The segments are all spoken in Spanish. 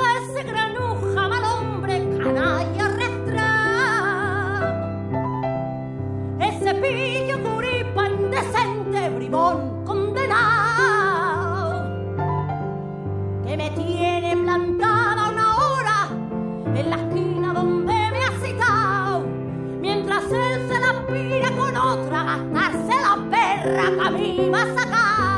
ese granuja mal hombre canalla arrastra. Ese pillo curipa indecente, bribón condenado, que me tiene plantada una hora en la esquina donde me ha citado, mientras él se la pira con otra, gastarse la perra que a mí me ha sacado.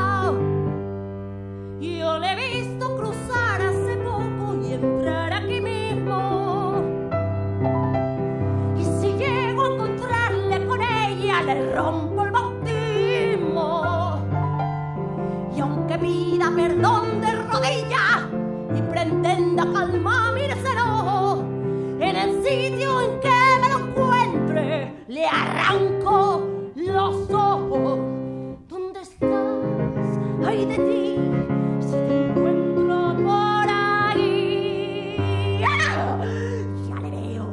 perdón de rodillas y pretenda calmar mi deseo. En el sitio en que me lo encuentre, le arranco los ojos. ¿Dónde estás? Ay de ti, si te encuentro por ahí. Ya le veo.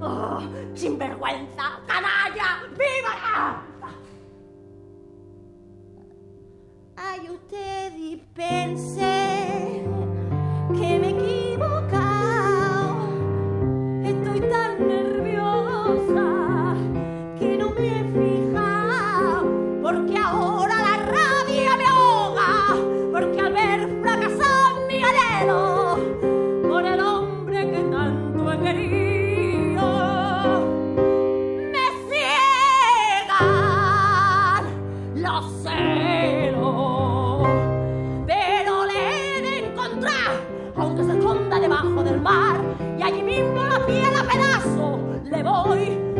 Oh, sinvergüenza, canalla, víbora. te di pensa aunque se esconda debajo del mar, y allí mismo la piel a pedazo le voy